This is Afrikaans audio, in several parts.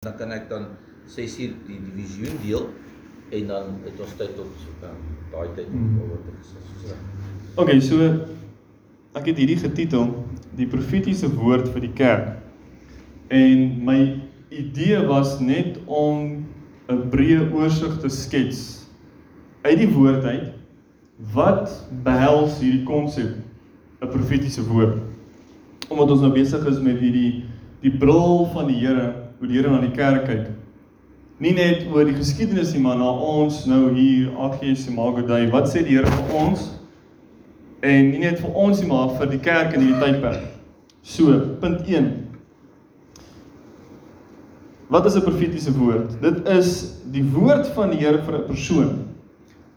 dan kan ek dan 6 uur die die visioen deel en dan het ons tyd tot dan daai tyd Hmm. om oor te gesels. Soos dat. Okay, so ek het hierdie getitel die profetiese woord vir die kerk. En my idee was net om 'n breë oorsig te skets uit die woord uit wat behels hierdie konsep 'n profetiese woord. Omdat ons nou besig is met hierdie die bril van die Here, hoe die Here na die kerk kyk. Nie net oor die geskiedenis nie, maar na ons nou hier AGS Imago Dei. Wat sê die Here vir ons? En nie net vir ons nie, maar vir die kerk in hierdie tydperk. So, punt 1. Wat is 'n profetiese woord? Dit is die woord van die Here vir 'n persoon,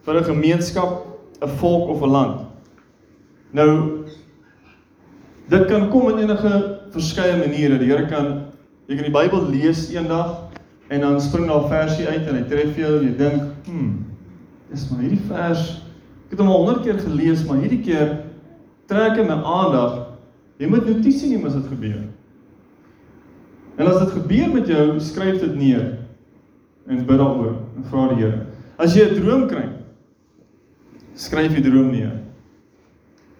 vir 'n gemeenskap, 'n volk of 'n land. Nou dit kan kom in enige verskeie maniere. Die Here kan jy kan die Bybel lees eendag en dan spring daar 'n versie uit en hy tref jou en jy dink, "Hm, dis maar hierdie vers Ek het hom al 100 keer gelees, maar hierdie keer trek hy my aandag. Jy moet notisie neem as dit gebeur. En as dit gebeur met jou, skryf dit neer en bid daaroor en vra die Here. As jy 'n droom kry, skryf die droom neer.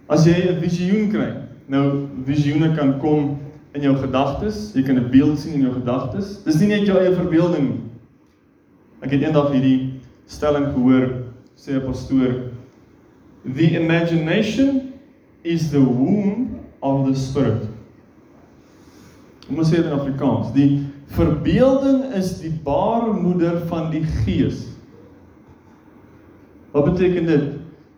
As jy 'n visioen kry, nou visioene kan kom in jou gedagtes, jy kan 'n beeld sien in jou gedagtes. Dis nie net jou eie verbeelding nie. Ek het eendag hierdie stelling gehoor, sê 'n pastoor, The imagination is the womb of the spirit. Hoe moet sê dit in Afrikaans? Die verbeelding is die baarmoeder van die gees. Wat beteken dit?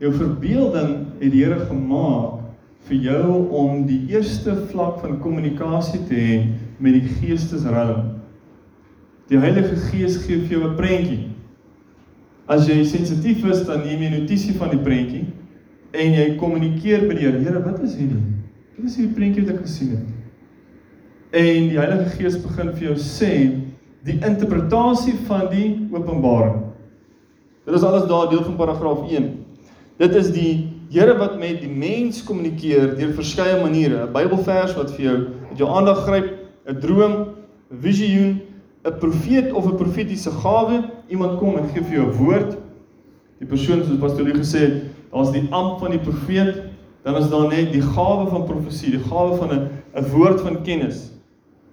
Jou verbeelding het die Here gemaak vir jou om die eerste vlak van kommunikasie te hê met die geestesriem. Die Heilige Gees gee vir jou 'n prentjie. As jy sensitief is, dan neem jy notisie van die prentjie en jy kommunikeer met die Here. Here, wat is hierdie? Wat is hierdie prentjie wat ek gesien het? En die Heilige Gees begin vir jou sê die interpretasie van die openbaring. Dit is alles daar deel van paragraaf 1. Dit is die Here wat met die mens kommunikeer deur verskeie maniere. 'n Bybelvers wat vir jou met jou aandag gryp, 'n droom, 'n visioen, 'n profeet of 'n profetiese gawe. Iemand kom en gee vir jou 'n woord. Die persoon soos pastoor gesê het, daar's die amp van die profeet, dan is daar net die gawe van profesie, die gawe van 'n 'n woord van kennis.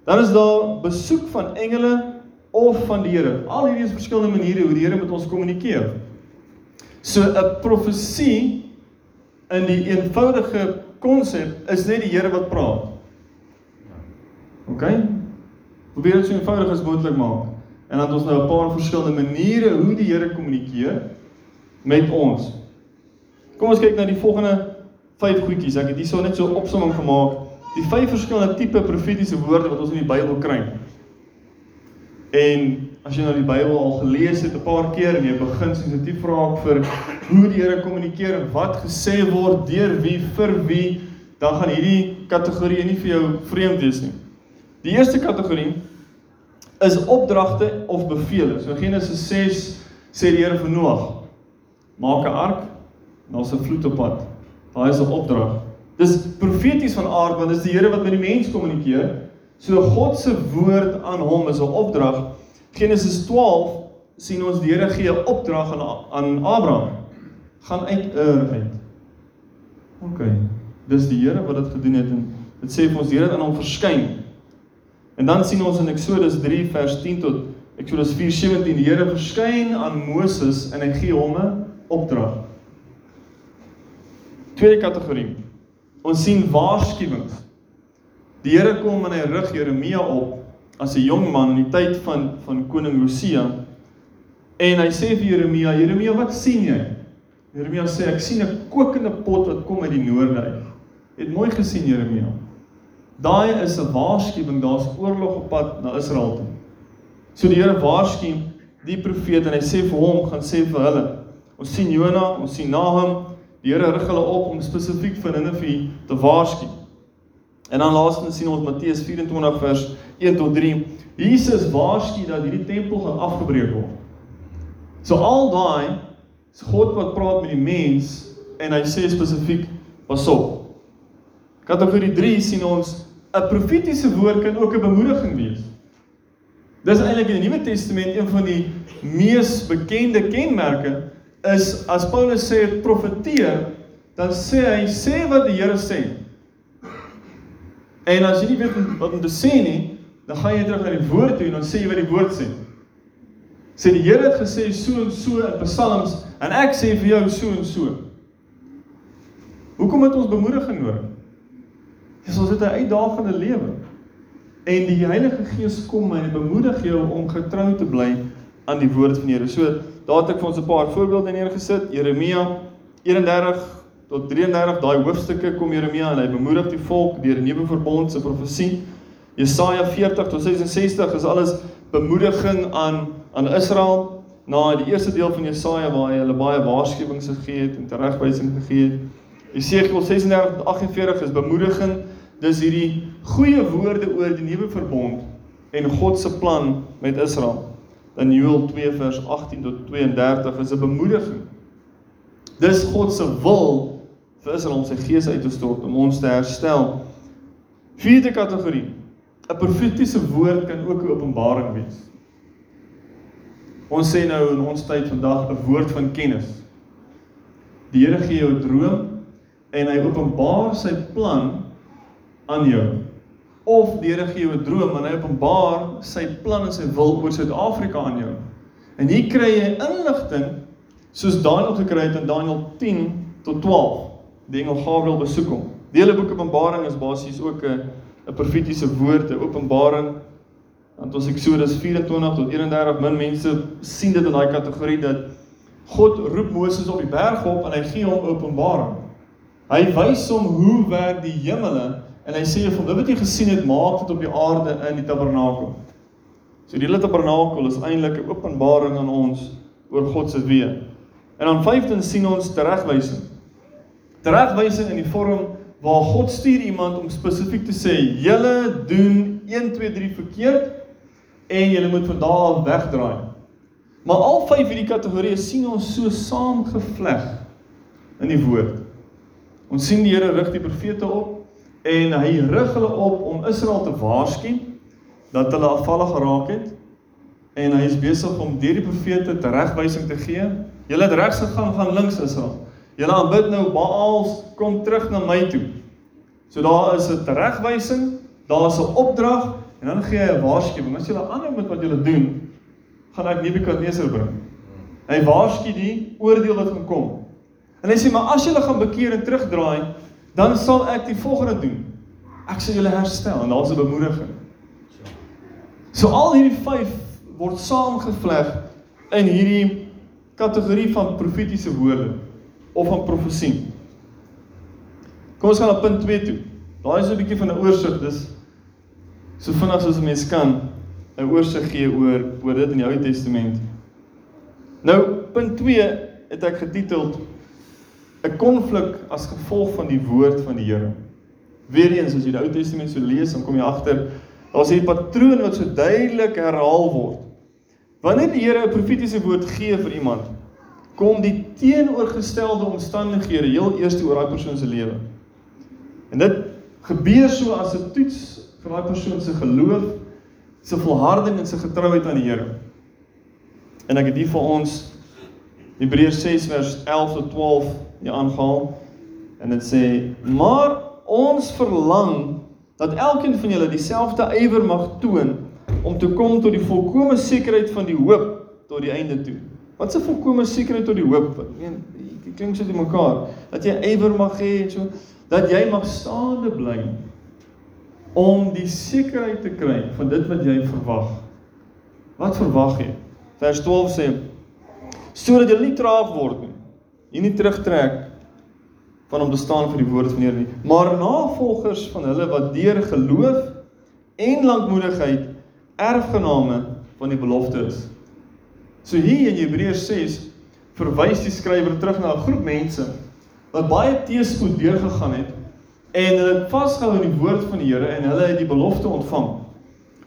Dan is daar besoek van engele of van die Here. Al hierdie is verskillende maniere hoe die Here met ons kommunikeer. So 'n profesie in die eenvoudige konsep is net die Here wat praat. OK? Probeer dit so eenvoudig as moontlik maak. En dan het ons nou 'n paar verskillende maniere hoe die Here kommunikeer met ons. Kom ons kyk na die volgende 5 goedjies. Ek het hierso net so 'n opsomming gemaak. Die vyf verskillende tipe profetiese woorde wat ons in die Bybel kry. En as jy nou die Bybel al gelees het 'n paar keer en jy begin sensitief raak vir hoe die Here kommunikeer en wat gesê word deur wie vir wie, dan gaan hierdie kategorieë nie vir jou vreemd wees nie. Die eerste kategorie is opdragte of beveelings. So Genesis 6 sê die Here vir Noag: Maak 'n ark, daar's 'n vloed op pad. Daai is 'n opdrag. Dis profeties van aard want dis die Here wat met die mens kommunikeer. So God se woord aan hom is 'n opdrag. Genesis 12 sien ons die Here gee 'n opdrag aan aan Abraham. Gaan uit Ur uit. OK. Dis die Here wat dit gedoen het en dit sê vir ons die Here het aan hom verskyn. En dan sien ons in Eksodus 3 vers 10 tot Eksodus 4:17 die Here verskyn aan Moses en hy gee hom 'n opdrag. Tweede kategorie. Ons sien waarskuwings. Die Here kom en hy rig Jeremia op as 'n jong man in die tyd van van koning Josia. En hy sê vir Jeremia, Jeremia, wat sien jy? Jeremia sê ek sien 'n kokende pot wat kom uit die noorde uit. Het mooi gesien Jeremia. Daai is 'n waarskuwing, daar's oorlog op pad na Israel toe. So die Here waarsku die profeet en hy sê vir hom, gaan sê vir hulle. Ons sien Jona, ons sien Nahum, die Here rig hulle op om spesifiek vir Ninive te waarsku. En dan laastens sien ons Matteus 24 vers 1 tot 3. Jesus waarsku dat hierdie tempel gaan afgebreek word. So al daai is God wat praat met die mens en hy sê spesifiek pas op. Kategorie 3 sien ons 'n profetiese woord kan ook 'n bemoediging wees. Dis eintlik in die Nuwe Testament een van die mees bekende kenmerke is as Paulus sê profeteer, dan sê hy sê wat die Here sê. En as jy nie weet wat om te sê nie, dan gaan jy terug na die woord toe en dan sê jy wat die woord sê. Sê die Here het gesê so en so in Psalms en ek sê vir jou so en so. Hoekom het ons bemoediging nodig? Dis ons het 'n uitdagende lewe. En die Heilige Gees kom en bemoedig jou om getrou te bly aan die woord van die Here. So, daar het ek vir ons 'n paar voorbeelde neergesit. Jeremia 31 tot 33 daai hoofstukke kom Jeremia en hy bemoedig die volk deur 'n nuwe verbond se profesie. Jesaja 40 tot 66 is alles bemoediging aan aan Israel na die eerste deel van Jesaja waar hy hulle baie waarskuwings gegee het en teregwysing gegee het. Jesegiel 36 tot 48 is bemoediging. Dis hierdie goeie woorde oor die nuwe verbond en God se plan met Israel. Dan Joël 2 vers 18 tot 32 is 'n bemoediging. Dis God se wil vir Israel om sy gees uit te stort om ons te herstel. Vierde kategorie. 'n Profetiese woord kan ook 'n openbaring wees. Ons sê nou in ons tyd vandag 'n woord van kennis. Die Here gee jou 'n droom en hy openbaar sy plan aan jou. Of die Here gee jou 'n droom en hy openbaar sy plan en sy wil oor Suid-Afrika aan jou. En hier kry jy inligting soos Daniël gekry het in Daniël 10 tot 12 die engel Gabriël besoek hom. Die hele boek Openbaring is basies ook 'n 'n profetiese woord, 'n openbaring. Want ons Eksodus 24 tot 31 min mense sien dit in daai kategorie dat God roep Moses op die berg op en hy gee hom openbaring. Hy wys hom hoe werk die hemele en hy sê vir hom wat jy gesien het, maak dit op die aarde in die tabernakel. So die hele tabernakel is eintlik 'n openbaring aan ons oor God se weë. En dan vyftens sien ons teregwysing teregwysing in die vorm waar God stuur iemand om spesifiek te sê julle doen 1 2 3 verkeerd en julle moet van daar af wegdraai. Maar al vyf hierdie kategorieë sien ons so saamgevleg in die woord. Ons sien die Here rig die profete op en hy rig hulle op om Israel te waarsku dat hulle afvallig geraak het en hy is besig om deur die profete teregwysing te gee. Julle het regs gegaan, gaan links Israel. Julle aanbid nou Baals, kom terug na my toe. So daar is 'n teregwysing, daar is 'n opdrag en dan gee hy 'n waarskuwing. As julle aanhou met wat julle doen, gaan ek Nebukadneser bring. Hy waarsku die oordeel wat gaan kom. En hy sê maar as julle gaan bekeer en terugdraai, dan sal ek die volgende doen. Ek sal julle herstel en daar's 'n bemoediging. So al hierdie 5 word saamgevleg in hierdie kategorie van profetiese woorde of van profesie. Kom ons gaan na punt 2 toe. Daai is 'n bietjie van 'n oorsig, dis so vinnig soos 'n mens kan 'n oorsig gee oor oor dit in die Ou Testament. Nou, punt 2 het ek getiteld 'n konflik as gevolg van die woord van die Here. Weereens as jy die Ou Testament so lees, dan kom jy agter daar's 'n patroon wat so duidelik herhaal word. Wanneer die Here 'n profetiese woord gee vir iemand, kom die teenoorgestelde omstandighede heel eers oor daai persoon se lewe. En dit gebeur so as 'n toets vir daai persoon se geloof, se volharding en se getrouheid aan die Here. En ek het hier vir ons Hebreërs 6 vers 11 tot 12 hier aangehaal en dit sê: "Maar ons verlang dat elkeen van julle dieselfde ywer mag toon om te kom tot die volkomme sekerheid van die hoop tot die einde toe." Wat 'n volkomme sekerheid tot die hoop. Ek meen, dit klink so te mekaar dat jy ywer mag hê en so dat jy mag staande bly om die sekerheid te kry van dit wat jy verwag. Wat verwag jy? Vers 12 sê sodat jy nie traag word nie. Jy nie terugtrek van om te staan vir die woord van die Here nie, maar navolgers van hulle wat deur geloof en lankmoedigheid erfgename van die belofte is. So hier in Hebreërs 6 verwys die skrywer terug na 'n groep mense wat baie teëspoed deurgegaan het en hulle het vasgehou aan die woord van die Here en hulle het die belofte ontvang.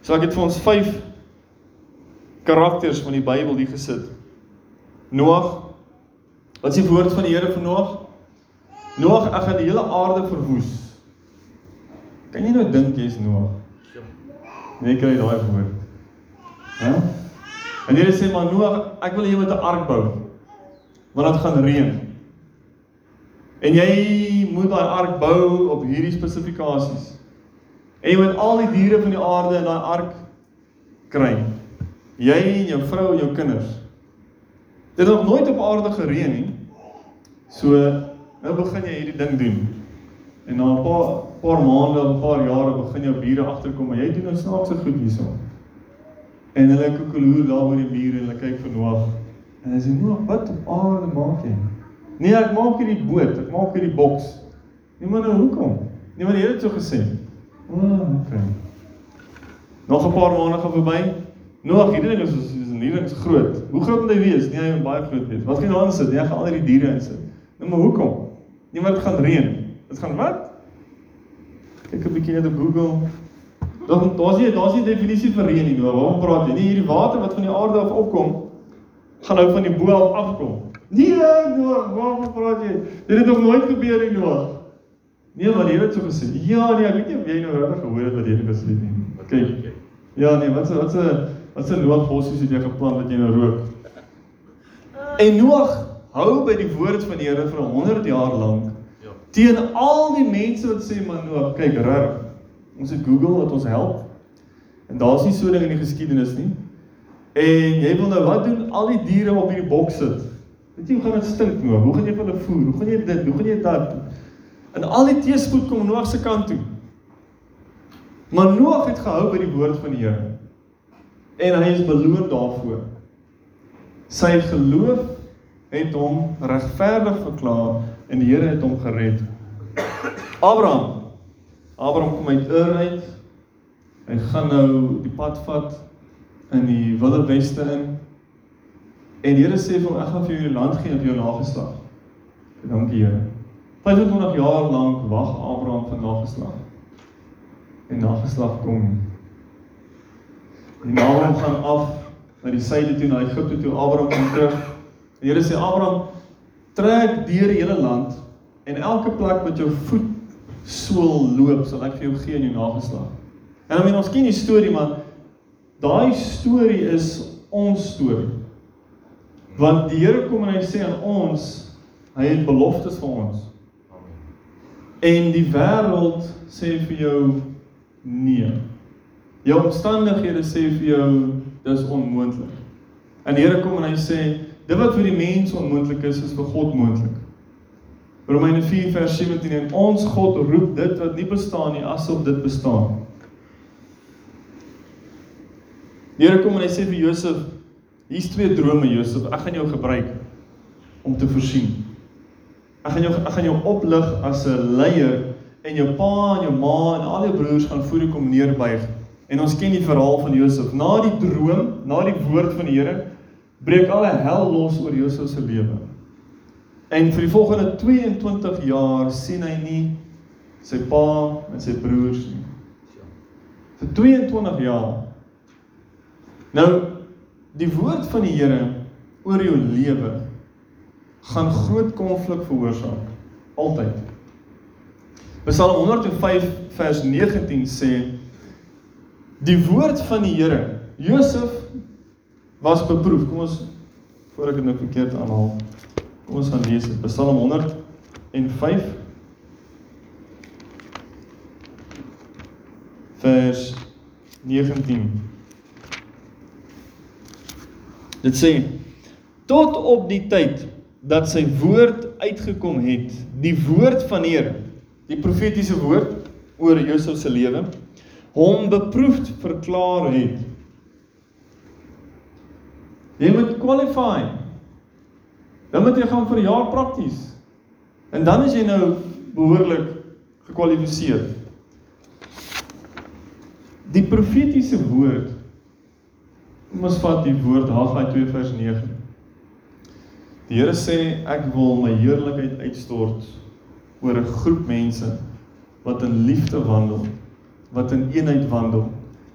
So ek het vir ons 5 karakters van die Bybel hier gesit. Noag. Wat is die woord van die Here vir Noag? Noag, ek gaan die hele aarde verwoes. Kan jy nou dink jy's Noag? Nee, kry daai woord. Hè? En Here sê maar Noag, ek wil hê jy moet 'n ark bou. Want dit gaan reën. En jy moet daai ark bou op hierdie spesifikasies. En jy moet al die diere van die aarde in daai ark kry. Jy en jou vrou en jou kinders. Dit het nog nooit op aarde gereën nie. So nou begin jy hierdie ding doen. En na 'n paar paar maande, 'n paar jare begin jou bure agterkom, maar jy doen nou snaakse goed hierso. En hulle koekeloer daar oor die mure en hulle kyk vir Noag. En hy sê Noag, wat op aarde maak jy? Nee, ek maak hierdie boot, ek maak hierdie boks. Nee, maar nou hoekom? Nee, maar die Here het so gesê. O, oh, okay. Nog 'n paar maande gaan verby. Noag, hierdie ding is is, nie ding is groot. Hoe groot moet hy wees? Nee, hy moet baie groot wees. Wat gaan daarin sit? Nee, hy gaan al die diere insit. Nou maar hoekom? Nee, maar dit gaan reën. Dit gaan wat? Kyk 'n bietjie net op Google. Dan daar's nie daar's nie 'n definisie vir reën nie. Waarom praat jy? Nee, hierdie water wat van die aarde af opkom, gaan nou van die bo af afkom. Nee, Noah, waarom praat jy? Dit het nog nooit gebeur nie, Noah. Nee, maar die Here het so gesê. Ja, nee, ek weet nie of jy nou regtig gehoor het wat die Here gesê het nie. Kyk. Ja, nee, wat se wat se wat se Noag bossies het jy geplant wat jy nou rook? En Noag hou by die woord van die Here vir 100 jaar lank. Ja. Teen al die mense wat sê man Noag, kyk reg. Ons het Google wat ons help. En daar's nie so ding in die geskiedenis nie. En jy wil nou wat doen? Al die diere op hierdie boks sit. Weet jy hoe gaan dit stink Noag? Hoe gaan jy hulle voer? Hoe gaan jy dit? Hoe gaan jy dat? En al die teëspoed kom Noag se kant toe. Maar Noag het gehou by die woord van die Here. En hy is beloon daarvoor. Sy geloof het hom regverdig verklaar en die Here het hom gered. Abraham. Abraham kom uit Ur uit. Hy gaan nou die pad vat in die wilde weste in. En die Here sê vir hom ek gaan vir jou die land gee op jou nageslag. Dankie Here. 25 jaar lank wag Abraham vir nageslag. En nageslag kom nie. Die naam gaan af na die suide toe na Egipte toe Abraham kom terug. Die Here sê Abraham trek deur die hele land en elke plek wat jou voet sool loop sal ek vir jou gee in jou nageslag. En dan meen ons ken die storie maar daai storie is ons storie. Want die Here kom en hy sê aan ons hy het beloftes vir ons. En die wêreld sê vir jou nee. Jou omstandighede sê vir jou dis onmoontlik. En die Here kom en hy sê dit wat vir die mens onmoontlik is, is vir God moontlik. Romeine 4 vers 17 en ons God roep dit wat nie bestaan nie asof dit bestaan. Die Here kom en hy sê vir Josef, hier's twee drome Josef, ek gaan jou gebruik om te voorsien. Ek gaan jou ek gaan jou oplig as 'n leier en jou pa en jou ma en al jou broers gaan voor jou kom neerbuig. En ons ken die verhaal van Josef. Na die droom, na die woord van die Here, breek alle hel los oor Josef se lewe. En vir die volgende 22 jaar sien hy nie sy pa en sy broers nie. Vir 22 jaar. Nou die woord van die Here oor jou lewe gaan groot konflik veroorsaak. Altyd. Psalm 105 vers 19 sê die woord van die Here. Josef was beproef. Kom ons voor ek dit nou verkeerd aanhaal. Kom ons gaan lees dit. Psalm 105 vers 19. Dit sê tot op die tyd dat sy woord uitgekom het, die woord van die Here, die profetiese woord oor Josef se lewe, hom beproefd verklaar het. Jy moet qualify. Dan moet jy gaan vir 'n jaar prakties. En dan is jy nou behoorlik gekwalifiseer. Die profetiese woord Kom ons vat die woord Haggai 2 vers 9. Die Here sê ek wil my heerlikheid uitstort oor 'n groep mense wat in liefde wandel, wat in eenheid wandel,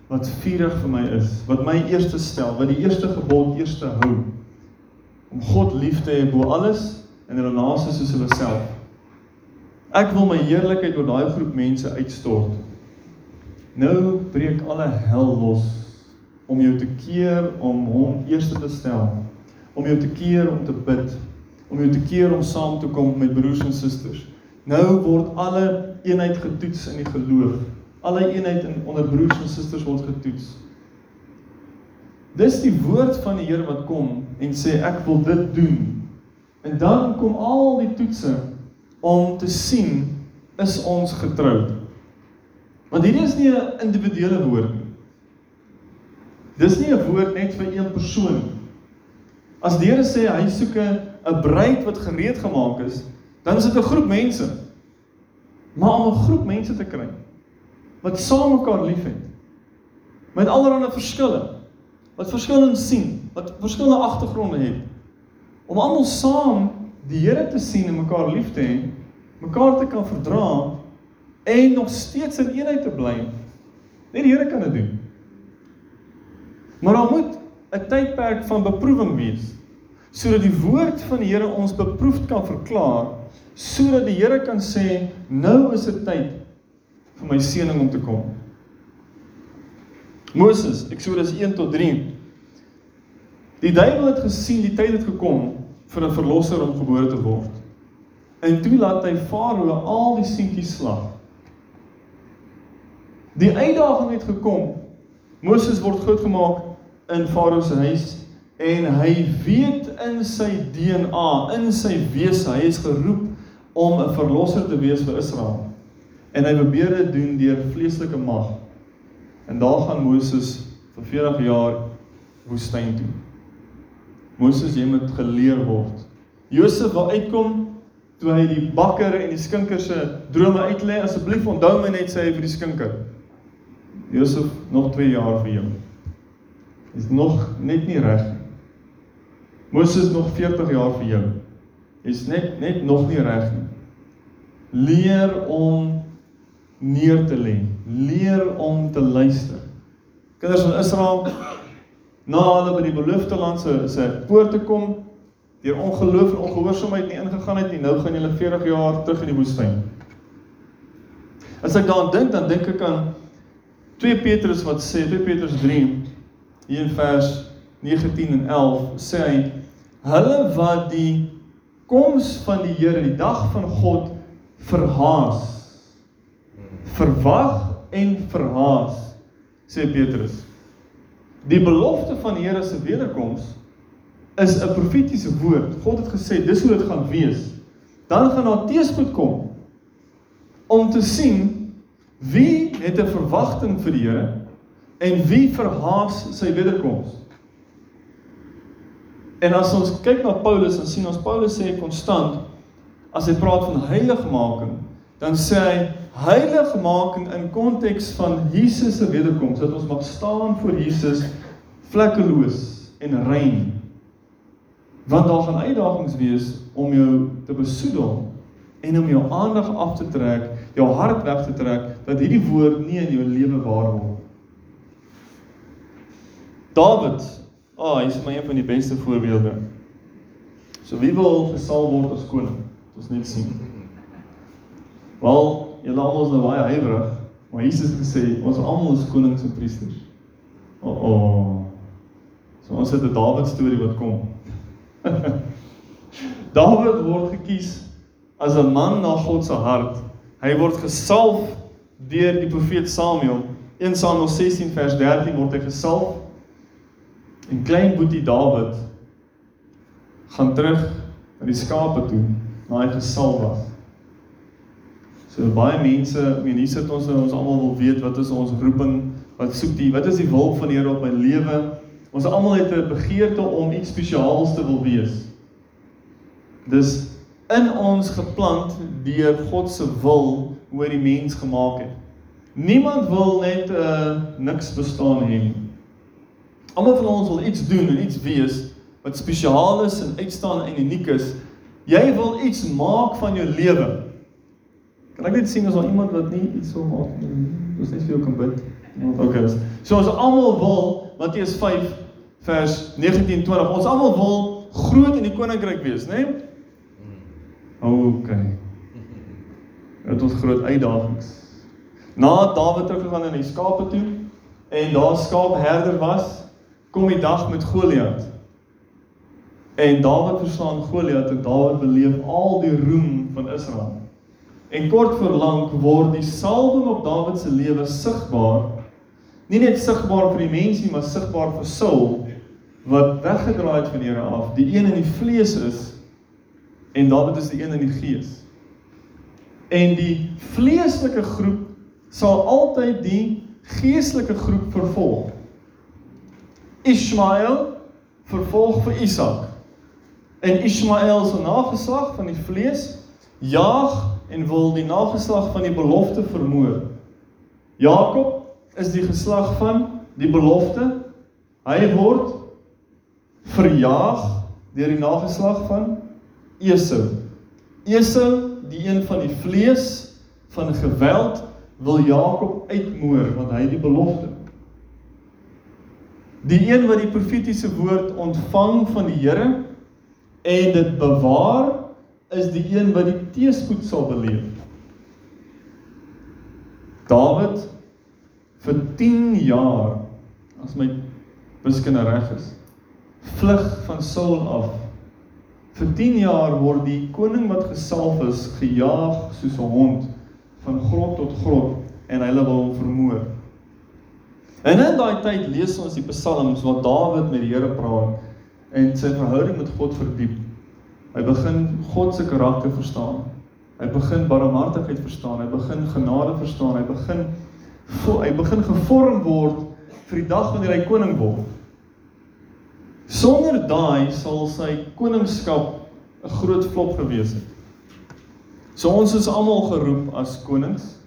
wat vurig vir my is, wat my eerste stel, wat die eerste gebod eerste hou om God lief te hê bo alles en hulle naaste soos hulle self. Ek wil my heerlikheid oor daai groep mense uitstort. Nou breek alle hel los om jou te keer om hom eerste te stel, om jou te keer om te bid, om jou te keer om saam te kom met broers en susters. Nou word alle eenheid getoets in die geloof. Alle eenheid in onder broers en susters word getoets. Dis die woord van die Here wat kom en sê ek wil dit doen. En dan kom al die toetse om te sien is ons getroud. Want hierdie is nie 'n individuele woord nie. Dis nie 'n woord net vir een persoon nie. As die Here sê hy soek 'n bruid wat gereed gemaak is, dan is dit 'n groep mense. Maar om 'n groep mense te kry wat saam mekaar liefhet met allerlei verskille, wat verskillend sien, wat verskillende agtergronde het, om almal saam die Here te sien en mekaar lief te hê, mekaar te kan verdra en nog steeds in eenheid te bly. Net die Here kan dit doen. Maar daar moet 'n tydperk van beproewing wees sodat die woord van die Here ons beproefd kan verklaar sodat die Here kan sê nou is dit tyd vir my seëning om te kom. Moses, Eksodus 1 tot 3. Die duiwel het gesien die tyd het gekom vir 'n verlosser om gebore te word. En toe laat hy Farao al die seentjies slag. Die uitdaging het gekom. Moses word groot gemaak in Farao se huis en hy weet in sy DNA, in sy wese, hy is geroep om 'n verlosser te wees vir Israel. En hy probeer dit doen deur vleeslike mag. En daar gaan Moses vir 40 jaar woestyn toe. Moses jy moet geleer word. Josef wil uitkom toe hy die bakker en die skinker se drome uitlê, asseblief onthou my net sê hy vir die skinker. Josef nog 2 jaar vir jou. Is nog net nie reg nie. Moses nog 40 jaar vir jou. Is net net nog nie reg nie. Leer om neer te lê. Leer om te luister. Kinders van Israel na hulle by die beloofde land se se poorte kom deur ongeloof en ongehoorsaamheid nie ingegaan het nie, nou gaan julle 40 jaar terug in die woestyn. As ek daaraan dink, dan dink ek aan 2 Petrus wat sê 2 Petrus 3 hier in vers 19 en 11 sê hy hulle wat die koms van die Here, die dag van God verhaas verwag en verhaas sê Petrus. Die belofte van die Here se wederkoms is 'n profetiese woord. God het gesê dis hoe dit gaan wees. Dan gaan daar teëspoed kom om te sien wie het 'n verwagting vir die Here en wie verhaas sy wederkoms. En as ons kyk na Paulus en sien ons Paulus sê konstant as hy praat van heiligmaking, dan sê hy heiligmaking in konteks van Jesus se wederkoms, dat ons mag staan voor Jesus vlekkeloos en rein. Want daar gaan uitdagings wees om jou te besoedel en om jou aandag af te trek, jou hart weg te trek dat hierdie woord nie in jou lewe waar word. Dawid Ah, oh, hy is my een van die beste voorbeelde. So wie wil gesalf word as koning? Ons net sien. Wel, julle almal is nou baie huiwerig, maar Jesus het gesê ons almal is konings en priesters. O, oh, oh. So ons het 'n Dawid storie wat kom. Dawid word gekies as 'n man na God se hart. Hy word gesalf deur die profeet Samuel. 1 Samuel 16 vers 13 word hy gesalf En klein boetie Dawid gaan terug na die skape toe, waar hy gesal was. So baie mense, ek meen hier sit ons en ons almal wil weet wat is ons roeping? Wat soek die wat is die wil van die Here op my lewe? Ons almal het 'n begeerte om iets spesiaals te wil wees. Dis in ons geplant deur God se wil hoe hy die mens gemaak het. Niemand wil net uh, niks bestaan hê nie. Almal van ons wil iets doen en iets wees wat spesiaal is en uitstaan en uniek is. Jy wil iets maak van jou lewe. Kan ek net sien as daar iemand wat nie iets wil maak nie. Dis net vir jou kan bid. Okay. So ons almal wil Matteus 5 vers 19-20. Ons almal wil groot in die koninkryk wees, né? Nee? Okay. Dit het groot uitdagings. Na Dawid teruggegaan in die skape toe, en daar skaapherder was, kom die dag met Goliat. En Dawid verslaan Goliat en Dawid beleef al die roem van Israel. En kort voor lank word die salwing op Dawid se lewe sigbaar. Nie net sigbaar vir die mense nie, maar sigbaar vir Saul wat weggedraai het van die Here af. Die een in die vlees is en Dawid is die een in die gees. En die vleeslike groep sal altyd die geestelike groep vervolg. Ismael vervolg vir Isak. En Ismael se nageslag van die vlees jaag en wil die nageslag van die belofte vermoor. Jakob is die geslag van die belofte. Hy word verjaag deur die nageslag van Esau. Esau, die een van die vlees van geweld, wil Jakob uitmoor want hy het die belofte. Die een wat die profetiese woord ontvang van die Here en dit bewaar is die een wat die teëspoed sal beleef. Dawid vir 10 jaar as my wiskunde reg is, vlug van Saul af. Vir 10 jaar word die koning wat gesalf is gejaag soos 'n hond van grot tot grot en hulle wil hom vermoor. En in daai tyd lees ons die psalms waar Dawid met die Here praat en sy verhouding met God verdiep. Hy begin God se karakter verstaan. Hy begin barmhartigheid verstaan, hy begin genade verstaan, hy begin hy begin gevorm word vir die dag wanneer hy koning word. Sonder daai sal sy koningskap 'n groot flop gewees het. So ons is almal geroep as konings.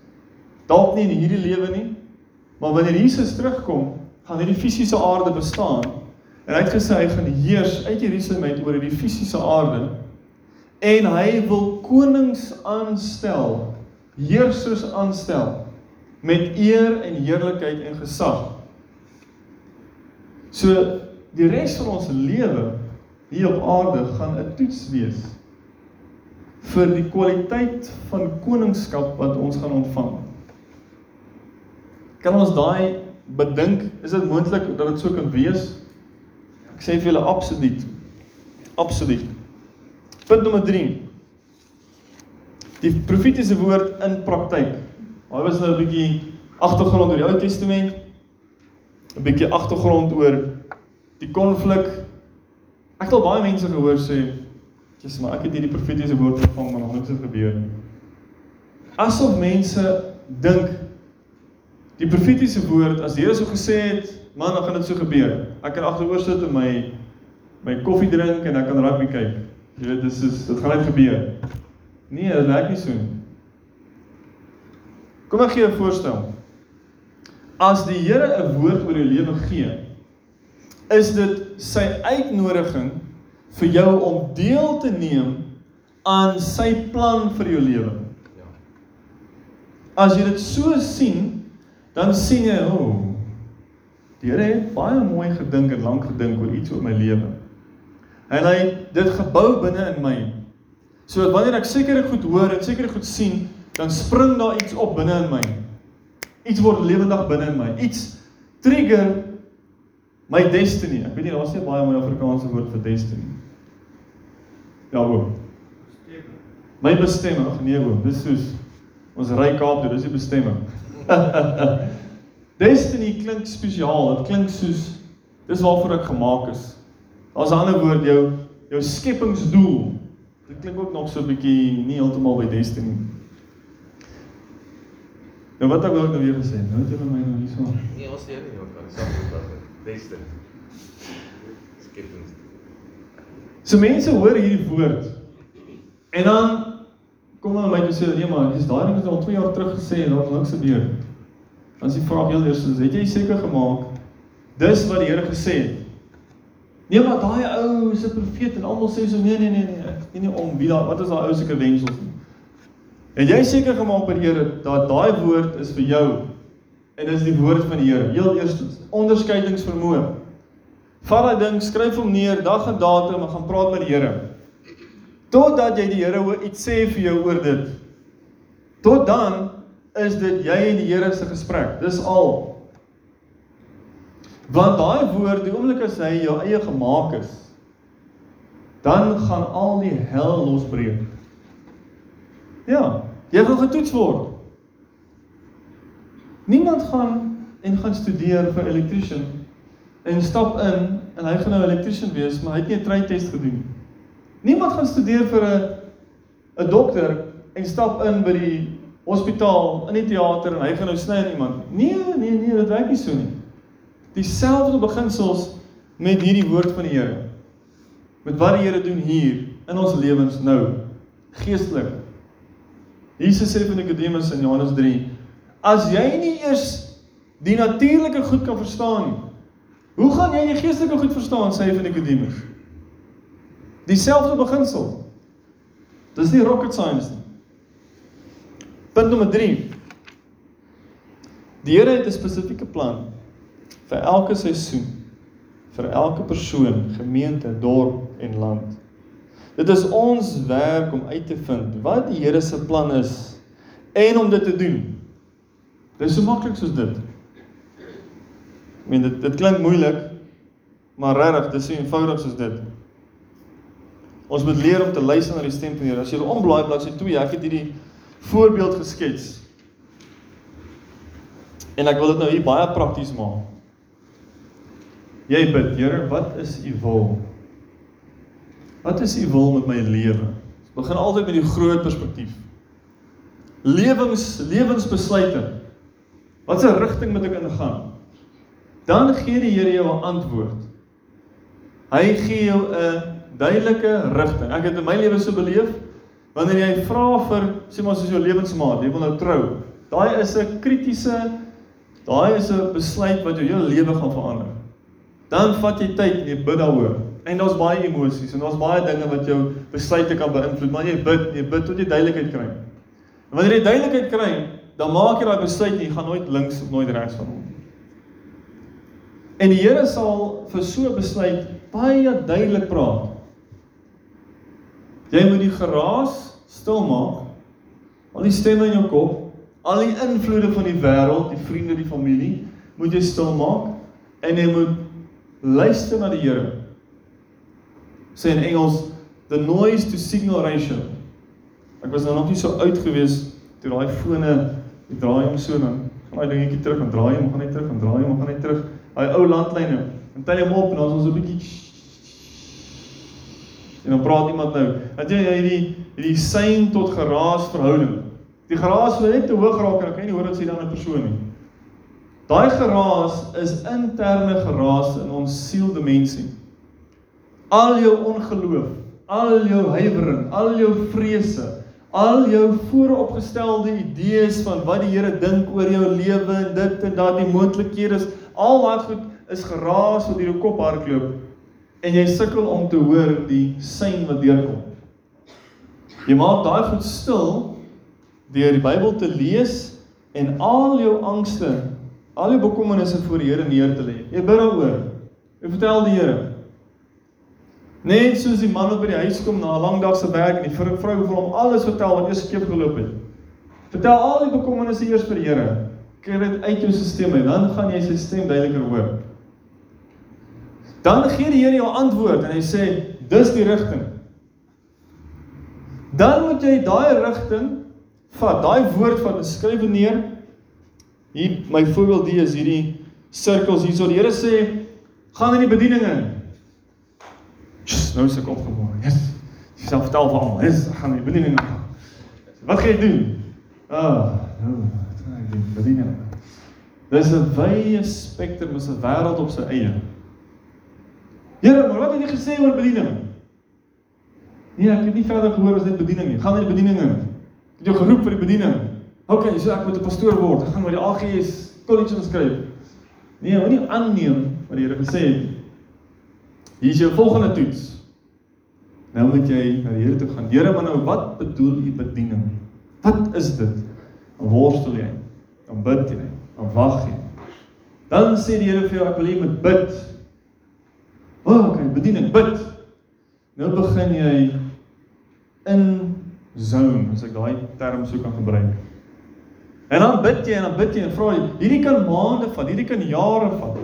Dalk nie in hierdie lewe nie, maar wanneer Jesus terugkom, gaan hierdie fisiese aarde bestaan. En hy het gesê hy gaan heers uit Jerusalem uit oor hierdie fisiese aarde en hy wil konings aanstel, heersers aanstel met eer en heerlikheid en gesag. So die res van ons lewe hier op aarde gaan 'n toets wees vir die kwaliteit van koningskap wat ons gaan ontvang. Kan ons daai bedink, is dit moontlik dat dit so kan wees? Ek sê vir julle absoluut. Absoluut. Punt nommer 3. Die profetiese woord in praktyk. Daar was nou 'n bietjie agtergrond oor die Ou Testament. 'n Bietjie agtergrond oor die konflik. Ek het al baie mense gehoor sê, "Jesus, maar ek het hierdie profetiese woord ontvang, maar niks het gebeur nie." Asof mense dink die profetiese woord as Here so gesê het, man, dan gaan dit so gebeur. Ek kan agteroor sit en my my koffie drink en ek kan rugby kyk. Jy weet, dis is dit gaan net gebeur. Nee, dit werk nie so nie. Kom ek gee 'n voorstel. As die Here 'n woord oor jou lewe gee, is dit sy uitnodiging vir jou om deel te neem aan sy plan vir jou lewe. Ja. As jy dit so sien, dan sien jy, o, oh, die Here het baie mooi gedink en lank gedink oor iets oor my lewe. En hy het dit gebou binne in my. So wanneer ek sekere goed hoor en sekere goed sien, dan spring daar iets op binne in my. Iets word lewendig binne in my. Iets trigger my destiny. Ek weet nie daar's nie baie mooi Afrikaanse woord vir destiny. Ja, oom. My bestemming, nee oom, dis soos ons ry Kaap toe, dis die bestemming. destiny klink spesiaal. Dit klink soos dis waarvoor ek gemaak is. Daar's 'n ander woord jou jou skepingsdoel. Dit klink ook nog so 'n bietjie nie heeltemal by destiny. Nou wat ek wou nou weer gesê, nou het jy my nou hierso. Nee, ons leer nie ook aan dieselfde dag. Beste. Skepings. So mense hoor hierdie woord en dan kom hulle my toe sê nee maar, dis daai ding wat al 2 jaar terug gesê en daar niks gebeur. Dan is die vraag heel eers, het jy seker gemaak dis wat die Here gesê het? Nee maar daai ou is 'n profeet en almal sê so nee nee nee nee, ek weet nie om wie daar wat is daai ou seker wensels nie. En jy seker gemaak by die Here dat daai woord is vir jou en dis die woord van die Here. Heel eerstens, onderskeidingsvermoë. Vat daai ding, skryf hom neer, dag en datum en gaan praat met die Here. Totdat jy die Here iets sê vir jou oor dit. Tot dan is dit jy en die Here se gesprek. Dis al. Want daai woord, die oomblik as hy jou eie gemaak is, dan gaan al die hel losbreek. Ja, jy gaan getoets word. Niemand gaan en gaan studeer vir elektriesien en stap in en hy gaan nou elektriesien wees, maar hy het nie 'n trytest gedoen nie. Niemand gaan studeer vir 'n 'n dokter en stap in by die hospitaal, in die teater en hy gaan nou sny aan iemand. Nee, nee, nee, dit werk nie so nie. Dieselfde beginsels met hierdie woord van die Here. Met wat die Here doen hier in ons lewens nou, geestelik. Jesus sê vir Nikodemus in Johannes 3: As jy nie eers die natuurlike goed kan verstaan nie, hoe gaan jy die geestelike goed verstaan? sê hy vir Nikodemus. Dieselfde beginsel. Dis nie rocket science nie. Punt nommer 3. Die Here het 'n spesifieke plan vir elke seisoen, vir elke persoon, gemeente, dorp en land. Dit is ons werk om uit te vind wat die Here se plan is en om dit te doen. Dit is so maklik soos dit. Ek meen dit dit klink moeilik, maar regtig, dit is so eenvoudig soos dit. Ons moet leer om te luister na die stem van die Here. As jy omblaai bladsy 2, ek het hierdie voorbeeld geskets. En ek wil dit nou hier baie prakties maak. Jy bid, Here, wat is u wil? Wat is u wil met my lewe? Begin altyd met die groot perspektief. Lewens lewensbesluite. Wat 'n rigting moet ek ingaan? Dan gee die Here jou 'n antwoord. Hy gee jou 'n duidelike rigting. Ek het in my lewe so beleef wanneer jy vra vir sê maar soos jou lewensmaat, jy wil nou trou. Daai is 'n kritiese daai is 'n besluit wat jou hele lewe gaan verander. Dan vat jy tyd en jy bid daaroor. En daar's baie emosies en daar's baie dinge wat jou besluite kan beïnvloed, maar jy bid, jy bid tot jy duidelikheid kry. En wanneer jy duidelikheid kry, dan maak jy daai besluit en jy gaan nooit links of nooit regs van hom. En die Here sal vir so 'n besluit baie duidelik praat. Jy moet die geraas stil maak. Al die stemme in jou kop, al die invloede van die wêreld, die vriende, die familie, moet jy stil maak en jy moet luister na die Here. Sê in Engels the noise to signal ratio. Ek was nou nog nie so oud gewees toe daai fone die draai hom so dan gaan hy dingetjie terug en draai hom, gaan hy terug en draai hom, gaan hy terug. Daai ou landlyne. En tel hom op en dan is ons 'n bietjie En dan praat iemand nou, dat jy hierdie hierdie sein tot geraas verhouding. Die geraas wil net te hoog raak en ek kan nie hoor wat sê dan 'n persoon nie. Daai geraas is interne geraas in ons sieldimensie. Al jou ongeloof, al jou huiwering, al jou vrese, al jou vooropgestelde idees van wat die Here dink oor jou lewe en dit en dat die moontlikhede is, al daai goed is geraas wat deur jou kop hardloop en jy sukkel om te hoor die sein wat deurkom. Jy maak daai goed stil deur die Bybel te lees en al jou angste, al jou bekommernisse voor die Here neer te lê. Jy bid daaroor. Jy vertel die Here. Net soos die man wat by die huis kom na 'n lang dag se werk en die vrou wil hom alles vertel wat eers skeef geloop het. Vertel al die bekommernisse eers vir die Here. Kry dit uit jou stelsel en dan gaan jy sy stem duideliker hoor. Dan gee die Here jou antwoord en hy sê dis die rigting. Dan moet jy daai rigting vat, daai woord van skryf neer. Hier my voorbeeld die is hierdie sirkels hierso. Die Here sê gaan in die bediening in. Just, nou is ek opgemaak. Yes. Jy self vertel vir almal. Yes, gaan in die bediening in. Wat gaan jy doen? Ah, nou, wat gaan ek doen? Bediening. Dis 'n wye spektrum, is 'n wêreld op sy eie. Here, maar wat het jy gesê oor bediening? Nee, ek het nie verder gehoor as dit bediening nie. Gaan in die bediening in. Ek het jou geroep vir die bediening. OK, so ek moet 'n pastoor word. Ek gaan by die AGS college inskryf. Nee, moenie aanneem wat die Here gesê het. Hier is jou volgende toets. Nou moet jy na die Here toe gaan. Here, maar nou wat bedoel u bediening? Wat is dit? Dan worstel jy. Dan bid jy. Dan wag jy. Dan sê die Here vir jou ek wil hê jy moet bid. O, oh, okay, bediening, bid. Nou begin jy in zone, as ek daai term sou kan gebruik. En dan bid jy en dan bid jy en vra jy, hierdie kan maande vat, hierdie kan jare vat.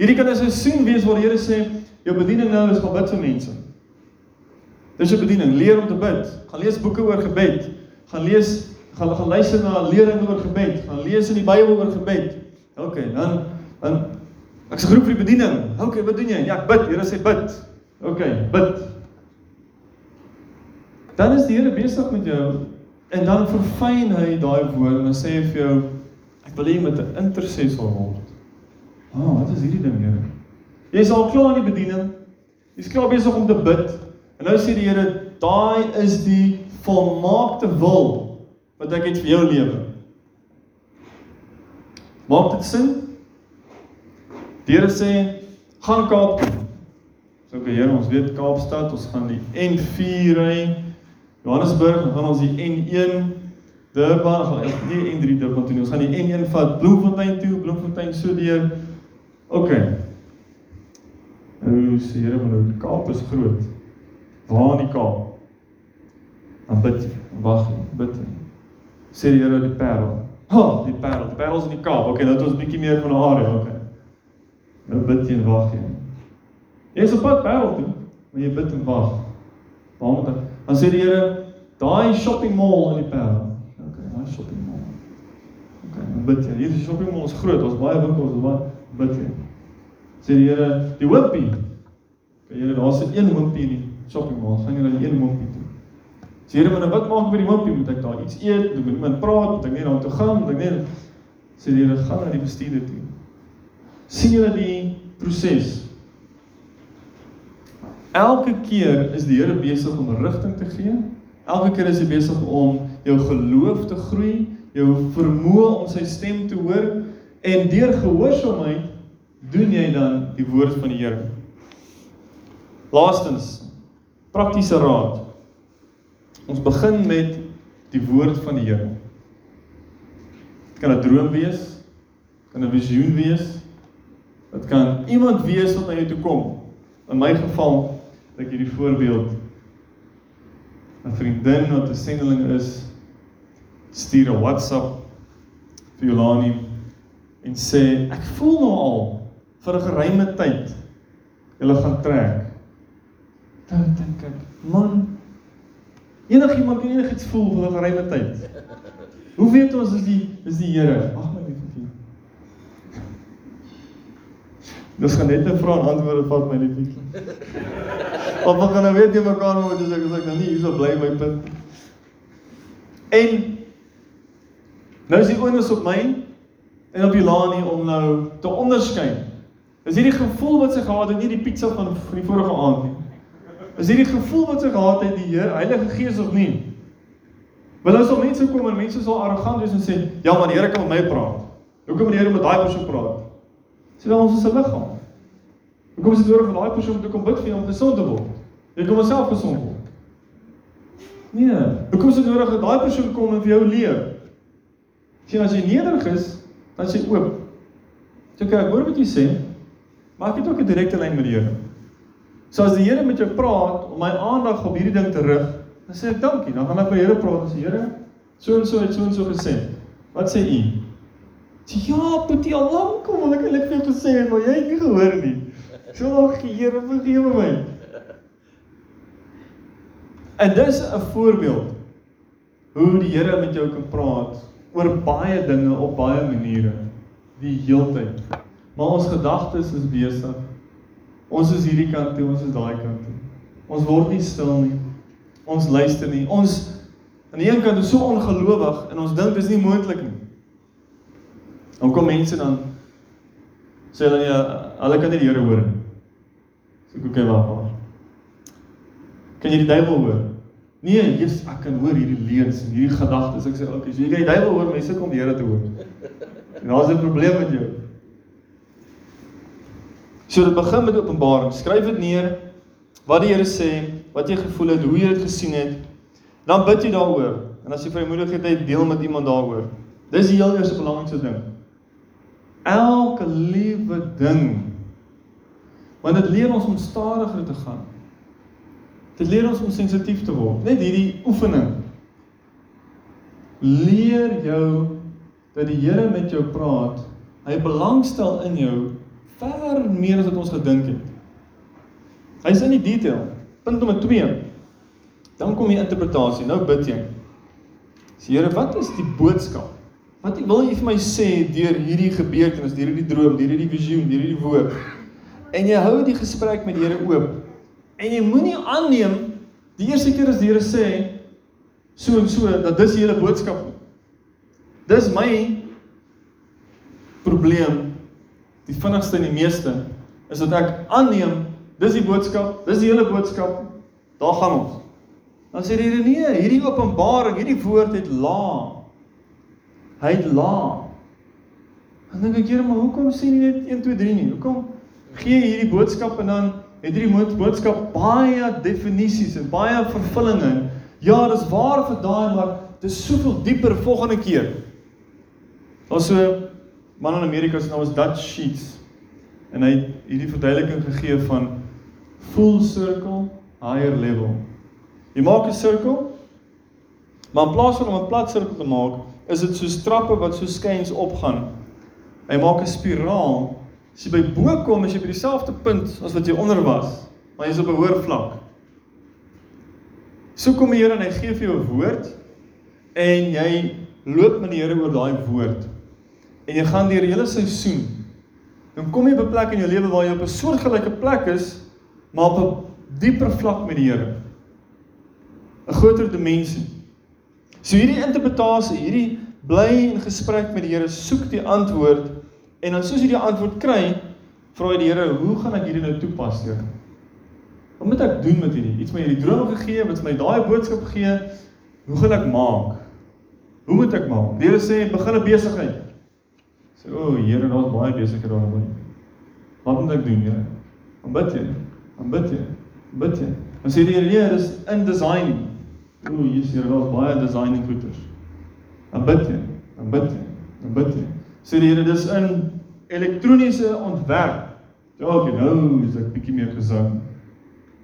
Hierdie kan 'n seisoen wees waar die Here sê jou bediening nou is om bid vir mense. Dis 'n bediening, leer om te bid. Gaan lees boeke oor gebed. Gaan lees gaan gaan luister na lering oor gebed. Gaan lees in die Bybel oor gebed. OK, dan dan ek's geroep vir die bediening. OK, wat doen jy? Ja, ek bid. Here sê bid. OK, bid. Dan is die Here besig met jou en dan verfyn hy daai woord en dan sê hy vir jou ek wil hê jy moet 'n intercessor word. Ah, oh, wat is hierdie ding, Here? Jy's al klaar in die bediening. Jy's klaar besig om te bid. En nou sê die Here, daai is die volmaakte wil wat ek het vir jou lewe. Maak dit sin? Die Here sê, gaan Kaap. So okay, Here, ons weet Kaapstad, ons gaan die N4 ry. Johannesburg, dan gaan ons die N1 Durban, gaan ek nie N3 Durban toe. Ons gaan die N1 vat Bloemfontein toe, Bloemfontein so deur. OK. Nou sê Here, maar nou die Kaap is groot. Waar in die Kaap? Dan bid wag, bid. Sê die Here die Parel. Ha, die Parel, die Parel is in die Kaap. OK, nou het ons 'n bietjie meer van area, OK. Nou bid jy en wag jy. Jy is op pad Parel toe, maar jy bid en wag. Waar moet ek? Dan sê die Here, daai shopping mall in die Parel. OK, daai shopping mall. OK, dan bid jy. Hierdie shopping mall is groot, ons baie winkels, ons baie bid jy. Sê die Here, die hoopie. OK, Here, daar's 'n een hoopie in die shopping mall. Gaan jy die een hoopie toe? Sê Here, nou wat maak ek by die hoopie? Moet ek daar iets eet? Moet ek met iemand praat? Moet ek net daar toe gaan? Moet ek net Sê die Here, gaan na die bestuurder toe. Sien julle die proses? Elke keer is die Here besig om rigting te gee. Elke keer is hy besig om jou geloof te groei, jou vermoë om sy stem te hoor en deur gehoorsaamheid doen jy dan die woord van die Here. Laastens, praktiese raad. Ons begin met die woord van die Here. Dit kan 'n droom wees, kan 'n visioen wees. Dit kan iemand wees wat na jou toe kom. In my geval ek hierdie voorbeeld 'n vriendin wat 'n sendeling is stuur 'n WhatsApp vir Jolani en sê ek voel nou al vir 'n geruime tyd julle gaan trek. Dan dink ek, man, enigiemand kan enigiets voel vir 'n geruime tyd. Hoe weet ons is die is die Here? Wag my liefie. Dis gaan net 'n vraag en antwoord vat my liefie. Of wat gaan nou weet jy mekaar moet as ek as ek nou nie hierso bly my punt. En nou is die onus op my en op Jelani om nou te onderskei. Is hierdie gevoel wat sy gehad het, nie die pizza van die vorige aand nie. Is hierdie gevoel wat sy gehad het die Here, Heilige Gees of nie? Want nou sal mense kom en mense sal arrogant wees en sê, "Ja, maar die Here kan met my praat." Hoekom moet die Here met daai persoon praat? Dan ons is 'n liggaam. Hoekom is dit nodig vir daai persoon om te kom bid vir jou om gesond te word? Jy kom self gesond word. Nee, hoekom is dit nodig dat daai persoon kom en vir jou leer? Sien as jy nederig is, dan sê oop. So kyk, hoor wat jy sê. Maak dit ook 'n direkte lyn met die Here. So as die Here met jou praat om my aandag op hierdie ding te rig, dan sê ek dankie. Dan gaan ek by die Here praat en sê Here, so en so het so en so gesê. Wat sê u? Ja, Boetie, al lank wil ek eintlik vir jou gesê het, maar jy het nie gehoor nie. So ag, Here, vergewe my. En dis 'n voorbeeld hoe die Here met jou kan praat oor baie dinge op baie maniere die heeltyd. Maar ons gedagtes is besig. Ons is hierdie kant toe, ons is daai kant toe. Ons word nie stil nie. Ons luister nie. Ons aan die een kant is so ongelowig en ons dink dis nie moontlik nie. Dan kom mense dan sê hulle ja, hulle kan nie die Here hoor nie. So kyk waar waar. Kan jy die duiwel hoor? Nee, Jesus, ek kan hoor hierdie leuns en hierdie gedagtes. Ek sê, "Oké, okay, so jy kan die duiwel hoor, mense kom die Here te hoor." En daar's 'n probleem met jou. So dit begin met Openbaring. Skryf dit neer wat die Here sê, wat jy gevoel het, hoe jy dit gesien het. Dan bid jy daaroor. En as jy vrymoedigheid het, deel met iemand daaroor. Dis die heel eerste belangrikste ding. Elke liewe ding. Want dit leer ons om stadiger te gaan. Dit leer ons om sensitief te word. Net hierdie oefening leer jou dat die Here met jou praat. Hy belangstel in jou ver meer as wat ons gedink het. Hy's in die detail. Punt nommer 2. Dan kom die interpretasie. Nou bid jy. Sê Here, wat is die boodskap? Wat wil jy vir my sê deur hierdie gebeurtenis, deur hierdie droom, deur hierdie visioen, deur hierdie woord? En jy hou die gesprek met die Here oop. En jy moenie aanneem die eerste keer as die Here sê so en so dat dis die hele boodskap. Dis my probleem die vinnigste en die meeste is dat ek aanneem dis die boodskap, dis die hele boodskap. Daar gaan ons. Dan sê die Here nee, hierdie openbaring, hierdie woord het laag. Hy het laag. Dan dink ek Here, maar hoekom sê nie net 1 2 3 nie? Hoekom gee jy hierdie boodskap en dan het hierdie boodskap baie definisies en baie vervullinge. Ja, dis waar vir daai, maar dis soveel dieper volgende keer. Daar's so man in Amerika se naam is Dutch Sheets en hy het hierdie verduideliking gegee van full circle higher level. Jy maak 'n sirkel, maar in plaas van om 'n plat sirkel te maak, is dit soos trappe wat so skuins opgaan. Hy maak 'n spiraal. As jy by bo kom, is jy by dieselfde punt as wat jy onder was, maar jy's op 'n hoër vlak. So kom die Here en hy gee vir jou 'n woord en jy loop met die Here oor daai woord. En jy gaan deur die hele seisoen. Dan kom jy op 'n plek in jou lewe waar jy op 'n soortgelyke plek is, maar op 'n dieper vlak met die Here. 'n groter dimensie. So hierdie interpretasie, hierdie bly in gesprek met die Here, soek die antwoord en dan soos jy die antwoord kry, vra jy die Here, "Hoe gaan ek hierdie nou toepas, Here?" Wat moet ek doen met hierdie? Iets my hierdie droom gegee, wat my daai boodskap gee, hoe gaan ek maak? Hoe moet ek maak? Die Here sê, "Begin 'n besigheid." Sê, "O, Here, daar's baie besighede daaroor." Wat moet ek doen, Here? Aanbid jy? Aanbid jy? Bid jy? Dan sê die Here, "Nee, dis in design." O, Jesus, hier daar's baie designing goeders. Dan bid jy, dan bid jy, dan bid jy. Sê die Here, dis in elektroniese ontwerp. Ja, okay, nou is ek bietjie meer gesing.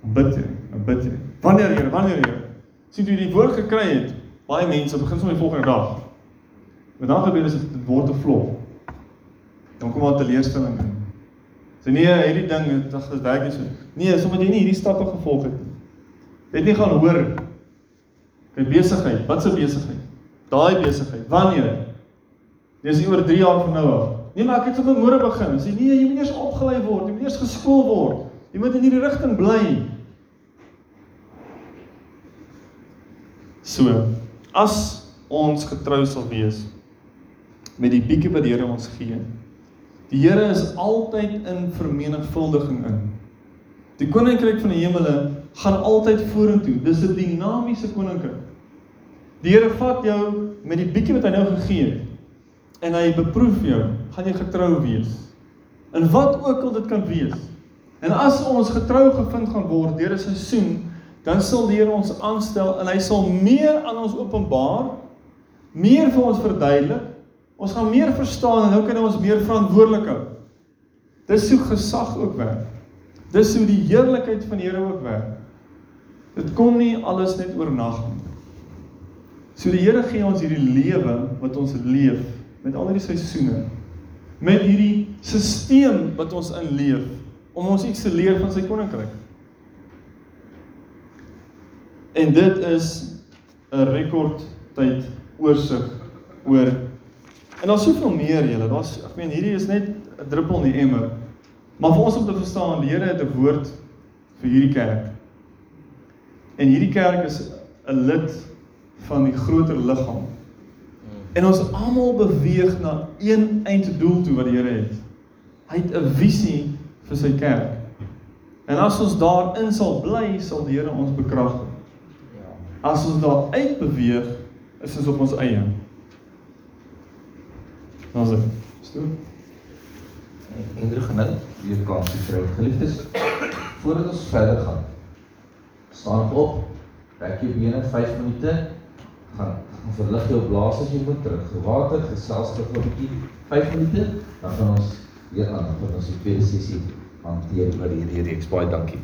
Dan bid jy, dan bid jy. Wanneer Here, wanneer Here? Sien jy die woord gekry het? Baie mense begin sommer die volgende dag. Maar dan gebeur dit dit word te vlog. Dan kom daar teleurstelling in. Sê nee, hierdie ding het dit werk nie so. Nee, sommer jy nie hierdie stappe gevolg het nie. Jy het nie gaan hoor 'n besigheid. Wat 'n besigheid? Daai besigheid. Wanneer? Dis oor 3 jaar van nou af. Nee, maar ek het sommer môre begin. Sê nee, jy moet eers opgelei word, jy moet eers geskool word. Jy moet in hierdie rigting bly. So, as ons getrou sal wees met die bietjie wat die Here ons gee. Die Here is altyd in vermenigvuldiging in. Die koninkryk van die hemele gaan altyd vorentoe. Dis 'n dinamiese koninkryk. Die Here vat jou met die bietjie wat hy nou gegee het en hy beproef jou, gaan jy getrou wees. In wat ook al dit kan wees. En as ons getrou gevind gaan word deur 'n seisoen, dan sal die Here ons aanstel en hy sal meer aan ons openbaar, meer vir ons verduidelik. Ons gaan meer verstaan en nou kan ons meer verantwoordelik hou. Dis hoe gesag ook werk. Dis hoe die heerlikheid van die Here ook werk. Dit kom nie alles net oornag nie. So die Here gee ons hierdie lewe wat ons leef met al hierdie seisoene. Met hierdie stelsel wat ons in leef om ons iets te leer van sy koninkryk. En dit is 'n rekordtyd oorsig oor en daar's soveel meer julle. Daar's ek meen hierdie is net 'n druppel in die emmer. Maar vir ons om te verstaan, die Here het 'n woord vir hierdie kerk. En hierdie kerk is 'n lid van die groter liggaam. En ons almal beweeg na een einddoel toe wat die Here het. Hy het 'n visie vir sy kerk. En as ons daarin sal bly, sal die Here ons bekragtig. As ons daar uit beweeg, is ons op ons eie. Ons is. Stoor. Hendrik gaan nou weer kans kry. Geliefdes, voordat ons verder gaan, staan op, trek jou bene 5 minute, gaan verlig jou blaas as jy moet terug. Water, gesels terug 'n bietjie 5 minute, dan gaan ons weer aan vir ons tweede sessie hanteer oor hierdie reeks. Baie dankie.